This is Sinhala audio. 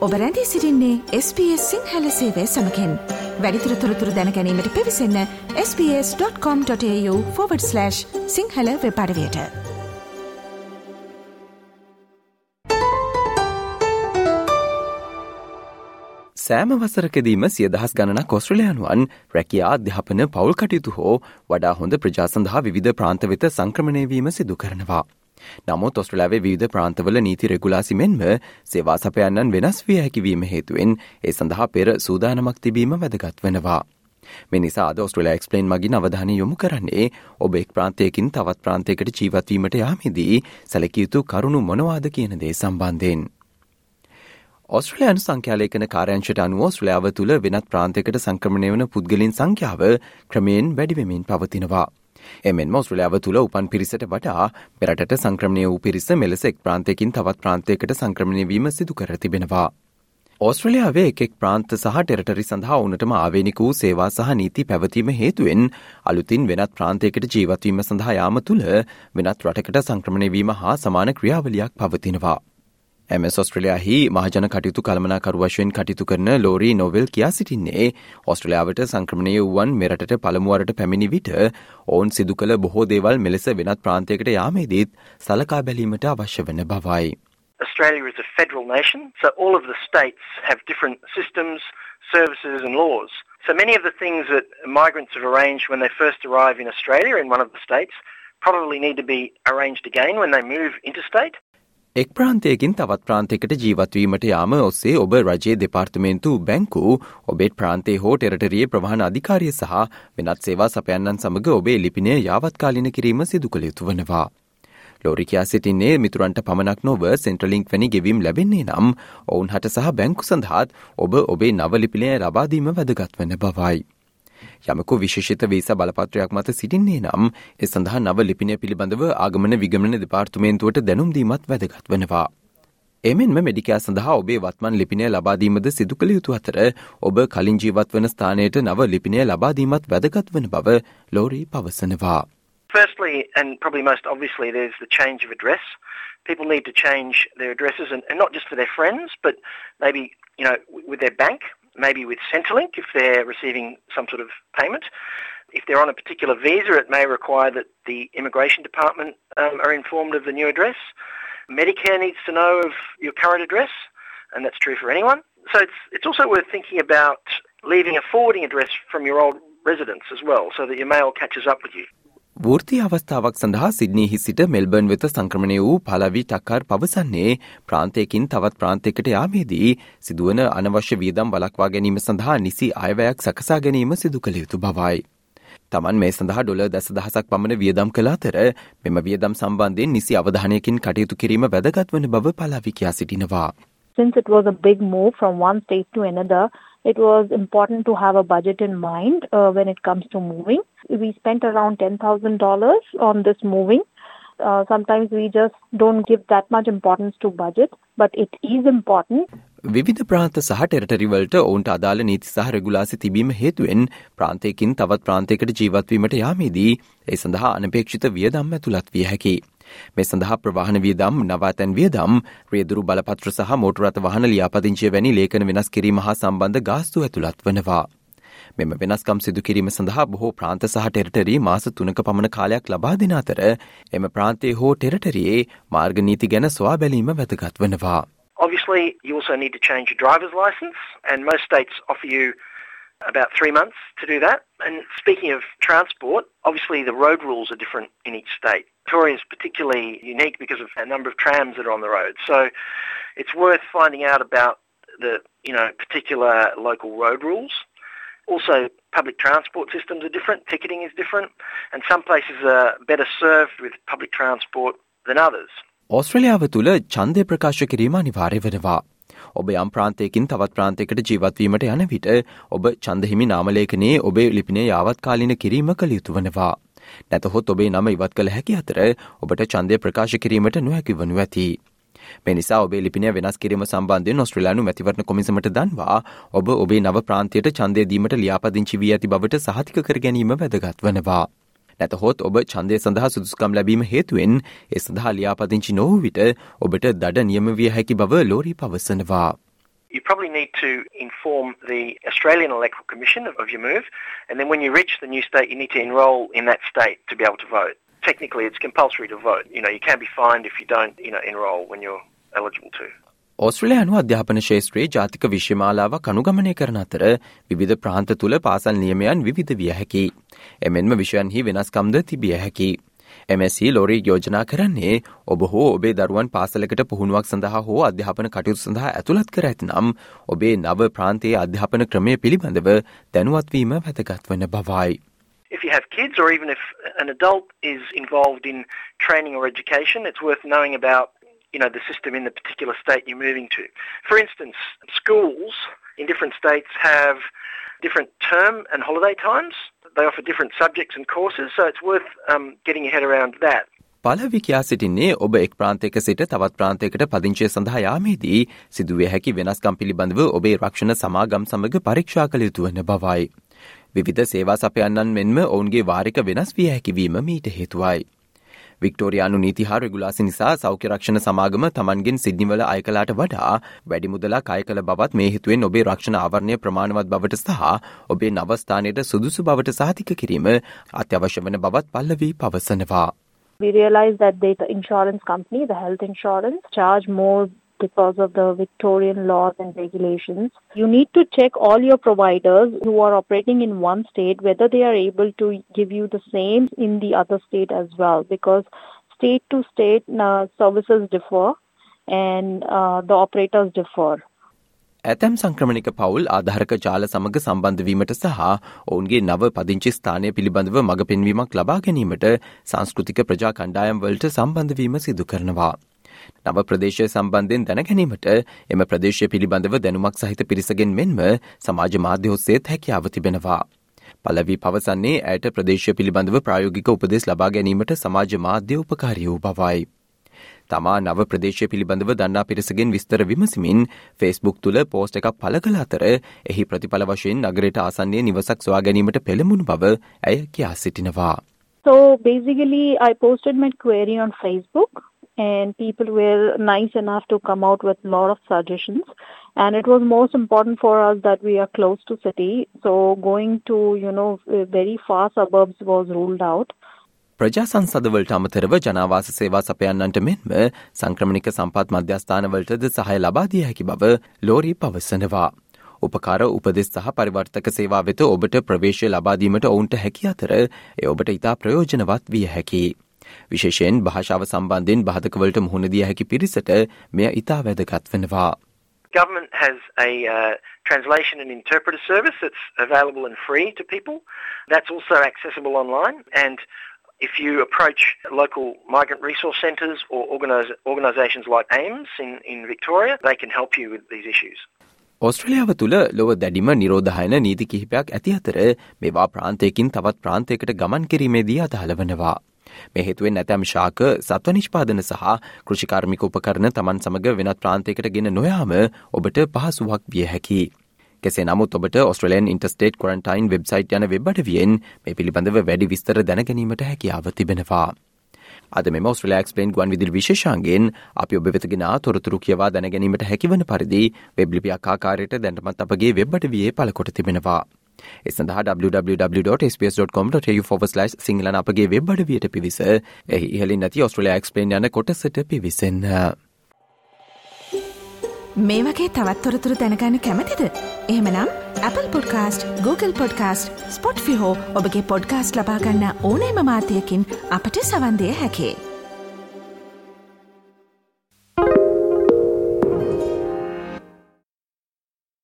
ඔබ රැඳී සිරින්නේ SBS සිංහල සේවය සමකෙන් වැඩිතුර තොරතුර දැනැනීමට පිවිසන්න ps.com.ta/ සිංහල වෙපඩවයට සෑම වසරකදීම සියදහස් ගණන කොස්ට්‍රලයානුවන් රැකයා අධ්‍යාපන පවල් කටයුතු හෝ වඩා හොඳ ප්‍රජා සඳහා විධ ප්‍රාන්තවෙත සංක්‍රමණයවීම සිදු කරනවා. නමුත් ඔස්ට්‍රලාවේ විවිධ ප්‍රාන්තවල නීති රෙගුලාසි මෙන්ම සේවා සපයන්නන් වෙනස් විය හැකිවීම හේතුවෙන් ඒ සඳහා පෙර සූදානමක් තිබීම වැදගත් වෙනවා. මෙනිසා අද ඔස්ට්‍රලයා එක්ස්පලේන් මගින් අවධානය යොමු කරන්නේ ඔබ එක් ප්‍රාන්තයකින් තවත් ප්‍රාන්තයකට ජීවත්වීමට යාමේදී සැලකියයුතු කරුණු මොනවාද කියන දේ සම්බන්ධයෙන්. ඔස්ට්‍රලයන් සංඛ්‍යාලේකන කාරංශට අනුව ඔස්ට්‍රලයාාව තුළ වෙනත් ප්‍රාන්තයකට සංක්‍රමණය වන පුද්ගලින් සංඛ්‍යාව ක්‍රමයෙන් වැඩිවෙමින් පවතිනවා. එමෙන් ඔස්ට්‍රලයාාව තුළ උපන් පිරිසට වටා මෙරට සංක්‍රමණය වූ පිරිස මෙලෙස එක් ප්‍රාන්තයකින් තවත් ප්‍රාන්තයකට සංක්‍රමණයවීම සිදු කර තිබෙනවා. ඕස්ට්‍රලියාවේ එකෙක් ප්‍රාන්ත සහ ටෙරටරි සඳහා ඕනටම ආවේනික වූ සේවා සහ නීති පැවතීම හේතුවෙන් අලුතින් වෙනත් ප්‍රාන්තයකට ජීවත්වීම සඳහා යාම තුළ වෙනත් රටකට සංක්‍රමණයවීම හා සමාන ක්‍රියාවලියක් පවතිනවා. MS ඔස්ට්‍රලයාහි මහජන කටයුතු කළමනාකරු වශයෙන් කටයුතු කරන ලෝරී නොවෙල් කියා සිටින්නේ ඔස්ට්‍රලයාාවට සංක්‍රමණය වුවන් මෙරට පළමුුවරට පැමිණි විට ඔවුන් සිදු කළ බොහෝ දේවල් මෙලෙස වෙනත් ප්‍රාන්තයකට යාමේදීත් සලකා බැලීමට අවශ්‍ය වන බවයි. Australia is a federal nation, so all of the states have different systems, services and laws. So many of the things that migrants have arranged when they first arrive in Australia in one of the states probably need to be arranged again when they move interstate. එක් ප්‍රාන්තයකින් තවත් ප්‍රාන්තයකට ජීවත්වීමට යාම ඔස්සේ ඔබ රජයේ දෙපාර්තමේන්තු බැංකු ඔබේට ප්‍රාන්තේ හෝ ටෙරටරිය ප්‍රවාහන අධිකාරිය සහ වෙනත් සේවා සපයන්නන් සමඟ ඔබේ ලිපිනය යාවත්කාලින කිරීම සිදු කළ යුතු වනවා. ලෝරිකයා සිටින්නේ මිතුරන්ට පමණක් නොව සෙන්ට්‍රලිංක් වැනි ගෙවීම් ලැබෙන්නේ නම් ඔවුන් හට සහ බැංකු සඳහාත් ඔබ ඔබේ නවලිපිනය ලබාදීම වැදගත් වන බවයි. යමකු විශේෂිත වීසා බලපත්‍රයක් මත සිටින්නේ නම් ඒ සඳහා නව ලිපිනය පිළිබඳව ආගමන විගමන දෙපාර්තුමේන්තුවට දැනුම්දීමත් වැදගත් වනවා. එමෙන්ම මෙඩිකෑ සඳහා ඔබේ වත්මන් ලිපිනය ලබාදීමද සිදු කළ යුතු අතර ඔබ කලින් ජීවත් වන ස්ථානයට නව ලිපිනය ලබාදීමත් වැදගත් වන බව ලෝරී පවසනවා. Firstly, and probably most obviously, there's the change of address. People need to change their addresses, and, and not just for their friends, but maybe you know with their bank maybe with Centrelink if they're receiving some sort of payment. If they're on a particular visa, it may require that the immigration department um, are informed of the new address. Medicare needs to know of your current address, and that's true for anyone. So it's, it's also worth thinking about leaving a forwarding address from your old residence as well, so that your mail catches up with you. වෘති අවස්ථාවක් සඳහා සිද්නීහි සිට මෙල්බර්න් වෙත සංක්‍රමණය වූ පලවී ටක්කාර් පවසන්නේ ප්‍රාන්තයකින් තවත් ප්‍රාන්තයකට යාමේදී සිදුවන අනවශ්‍ය වියදම් බලක්වා ගැනීම සඳහා නිසි අයවැයක් සකසා ගැනීම සිදු කළ යුතු බවයි. තමන් මේ සඳහා ඩොල දස දහසක් පමණ වියදම් කළ අතර මෙම වියදම් සම්බන්ධයෙන් නිසි අවධානයකින් කටයුතු කිරීම වැදගත් වන බව පලාවිකයා සිටිනවා. Since it was a big move from one state to another, it was important to have a budget in mind uh, when it comes to moving. We spent around $10,000 on this moving. Uh, sometimes we just don't give that much importance to budget, but it is important. විවිධ ප්‍රාන්ත සහ ටෙරටරිවලට ඔවුන්ට අදාළ නීති සහ රෙගුලාසි තිබීම හේතුවෙන් ප්‍රාන්තයකින් තවත් ප්‍රාන්තයකට ජීවත්වීමට යාමේදී ඒ සඳහා අනපේක්ෂිත වියදම් ඇතුළත් විය හැකි. මේ සඳහා ප්‍රවාහන වියදම් නවාතැන් වියදම් රියදුරු බලපත්‍ර සහ මෝටරත වහන ලියාපදිංචිය වැනි ලේඛන වෙනස් කිරීම හා සම්බන්ධ ගාස්තු ඇතුළත් වනවා. මෙම වෙනස්කම් සිදු කිරීම සඳහා බොහෝ ප්‍රාන්ත සහ ටෙරටරි මාස තුනක පමණ කාලයක් ලබා දෙන අතර එම ප්‍රාන්තේ හෝ ටෙරටරියේ මාර්ගනීති ගැන සොයා බැලීම වැදගත් වනවා. Obviously, you also need to change your driver's license, and most states offer you about three months to do that. And speaking of transport, obviously the road rules are different in each state. Victoria is particularly unique because of a number of trams that are on the road. So it's worth finding out about the you know particular local road rules. Also, public transport systems are different. Ticketing is different, and some places are better served with public transport than others. ඔස්ට්‍රලියාව තුළ ඡන්දය ප්‍රකාශ කිරීම අනිවාර්ය වෙනවා. ඔබ යම් ප්‍රාන්තයකින් තවත් ප්‍රාන්තයකට ජීවත්වීමට යන විට ඔබ චන්දහිමි නාමලේඛනයේ ඔබේ ලිපිනේ යාවත්කාලින කිරීම කළ යුතු වනවා. නැතහොත් ඔබේ නම ඉවත් කළ හැකි අතර ඔබට චන්දය ප්‍රකාශ කිරීමට නොහැකි වනු ඇති. මෙනිසා ඔබේ ලිපින වෙනස් කිරීම සම්බන්ධය නොස්ට්‍රලයානු මැතිවරණ කොමිසමට දන්වා ඔබ ඔබේ නව ප්‍රාන්තයට චන්දයදීමට ලියාපදිංචි වී ඇති බවට සහතික කර ගැනීම වැදගත් වනවා. නැතහොත් ඔබ චන්දය සඳහා සුදුස්කම් ලැබීම හේතුවෙන් ඒ සඳහා ලියාපදිංචි නොවූ විට ඔබට දඩ නියම විය හැකි බව ලෝරී පවසනවා. You probably need to inform the Australian Electoral Commission of, of your move, and then when you reach the new state, you need to enrol in that state to be able to vote. Technically, it's compulsory to vote. You know, you can be fined if you don't, you know, enrol when you're eligible to. ඕස්ට්‍රලයානු අධ්‍යාපන ශේත්‍රයේ ජාතික විශ්‍යමාලාවක් අනුගමනය කරන අතර විවිධ ප්‍රාන්ත තුළ පාසල් නියමයන් විවිධ විය හැකි. එමෙන්ම විෂයන්හි වෙනස්කම්ද තිබිය හැකි. MSC ලෝරී යෝජනා කරන්නේ ඔබ හෝ ඔබේ දරුවන් පාසලකට පුහුණුවක් සඳහා හෝ අධ්‍යාපන කටයුතු සඳහා ඇතුළත් කර ඇතිනම් ඔබේ නව ප්‍රාන්තයේ අධ්‍යාපන ක්‍රමය පිළිබඳව දැනුවත්වීම වැදගත් වන බවයි. If you have kids or even if an adult is involved in training or education, it's worth knowing about you know, the system in the particular state you're moving to. For instance, schools in different states have different term and holiday times. They offer different subjects and courses, so it's worth um, getting your head around that. පලවි කියා සිටින්නේ ඔබ එක් ප්‍රාන්තයක සිට තවත් ප්‍රාන්තයකට පදිංචය සඳහා යාමේදී සිදුවේ හැකි වෙනස්කම් පිළිබඳව ඔබේ රක්ෂණ සමාගම් සමඟ පරීක්ෂා කළ යුතු වන බවයි. විවිධ සේවා සපයන්නන් මෙන්ම ඔවුන්ගේ වාරික වෙනස් විය හැකිවීම මීට හේතුවයි. වික්ටෝරයානු නීති හා රෙගුලාසි නිසා සෞඛ්‍ය රක්ෂණ සමාගම තමන්ගෙන් සිද්නිවල අයකලාට වඩා වැඩි මුදලා කය කළ බවත් මේ හිතුවෙන් ඔබේ රක්ෂණ ආවරණය ප්‍රමාණවත් බවට සහ ඔබේ නවස්ථානයට සුදුසු බවට සාතික කිරීම අත්‍යවශ්‍ය වන බවත් පල්ලවී පවසනවා. We realized that the insurance company, the health insurance, charge more because of the Victorian laws and regulations. You need to check all your providers who are operating in one state whether they are able to give you the same in the other state as well because state to state uh, services differ and uh, the operators differ. ඇතැම් සංක්‍රමණික පවුල් ආධාරක ජාල සමඟ සම්බන්ධවීමට සහ ඔවුන්ගේ නව පදිංචි ස්ථානය පිළිබඳව මඟ පෙන්වීමක් ලබා ගැනීමට සංස්කෘතික ප්‍රජා කණ්ඩායම් වලට සම්බන්ධවීම සිදු කරනවා. නව ප්‍රදේශය සම්බන්ධයෙන් දැනගැනීමට එම ප්‍රදේශය පිළිබඳව දැනුමක් සහිත පිරිසගෙන් මෙන්ම සමාජ මාධ්‍ය ඔස්සේත් හැකියාව තිබෙනවා. පලවී පවසන්නේ ඇයට ප්‍රදේශය පිළිබඳව ප්‍රායෝගික උපදෙස් ලබා ගැනීමට සමාජ මාධ්‍ය උපකාරී වූ බවයි. තමා නව ප්‍රදේශය පිළිබඳව දන්නා පිරිසගෙන් විස්තර විමසිමින් ෆෙස්බුක් තුළ පෝස්ට එකක් පල කළ අතර එහි ප්‍රතිඵල වශයෙන් නගරයට ආසන්නේ නිවසක් සොයා ගැනීමට පෙළමුණු බව ඇය කියා සිටිනවා. So basically, I posted my query on Facebook and people were nice enough to come out with a lot of suggestions and it was most important for us that we are close to city so going to you know very far suburbs was ruled out ප්‍රජා සංසදවලට අමතරව ජනවාස සේවා සපයන්නන්ට මෙන්ම සංක්‍රමණික සම්පත් මධ්‍යස්ථානවලටද සහය ලබාදිය හැකි බව ලෝරී පවසනවා. උපකාර උපදෙස් සහ පරිවර්තක සේවා වෙත ඔබට ප්‍රවේශය ලබාදීමට ඔවුන්ට හැකි අතර එ ඔබට ඉතා ප්‍රයෝජනවත් විය හැකි. විශේෂයෙන් භාෂාව සම්බන්ධයෙන් බාධකවලට මුහුණ දිය හැකි පිරිසට මෙය ඉතා වැදගත් වෙනවා. Government has a uh, translation and interpreter service that's available and free to people. That's also accessible online. And if you approach local migrant resource centres or organis- organisations like AIMS in, in Victoria, they can help you with these issues. ඔස්ට්‍රලියාව තුළ ලොව දැඩිම නිරෝධහයන නීති කිහිපයක් ඇති අතර මෙවා ප්‍රාන්තයකින් තවත් ප්‍රාන්තයකට ගමන් කිරීමේදී අදහල වනවා. මේ හේතුවෙන් ඇතැම් ශාක සත්ව නිෂ්පාදන සහ කෘෂිකාර්මික උපකරණ තමන් සමඟ වෙනත් ප්‍රාන්තයකට ගෙන නොයාම ඔබට පහසුවක් විය හැකි. කෙසේ නමුත් ඔබට ඔස්ට්‍රලයන් ඉන්ටස්ටේට් කොරන්ටයින් වෙබ්සයිට් යන වෙබ්බඩවියෙන් මේ පිළිබඳව වැඩි විස්තර දැනගැනීමට හැකියාව තිබෙනවා. අද මෙම ස්ට්‍රලක්ස්පලේන් ගුවන් විදිල් විශේෂන්ගෙන් අපි ඔබ වෙතගෙන තොරතුරු කියවා දැනගැනීමට හැකිවන පරිදි වෙබ්ලිපියක් ආකාරයට දැනටමත් අපගේ වෙබ්බට විය පලකොට තිබෙනවා. ඒ සඳහා www.sps.com.tu/ සිංහලන අපගේ වෙබ් අඩවියට පිවිස එහි ඉහලින් නැති ඔස්ට්‍රලයා එක්ස්පලේන් යන කොටසට පිවිසන්න. මේ වගේ තවත්තොරතුරු දැනගන්න කැමතිද. එහෙමනම් Apple podcast Google podcast Spotify ඔබගේ පොඩ්කාස්ට ලබාගන්න ඕනෑම මාතයකින් අපට සවන්දය හැකේ.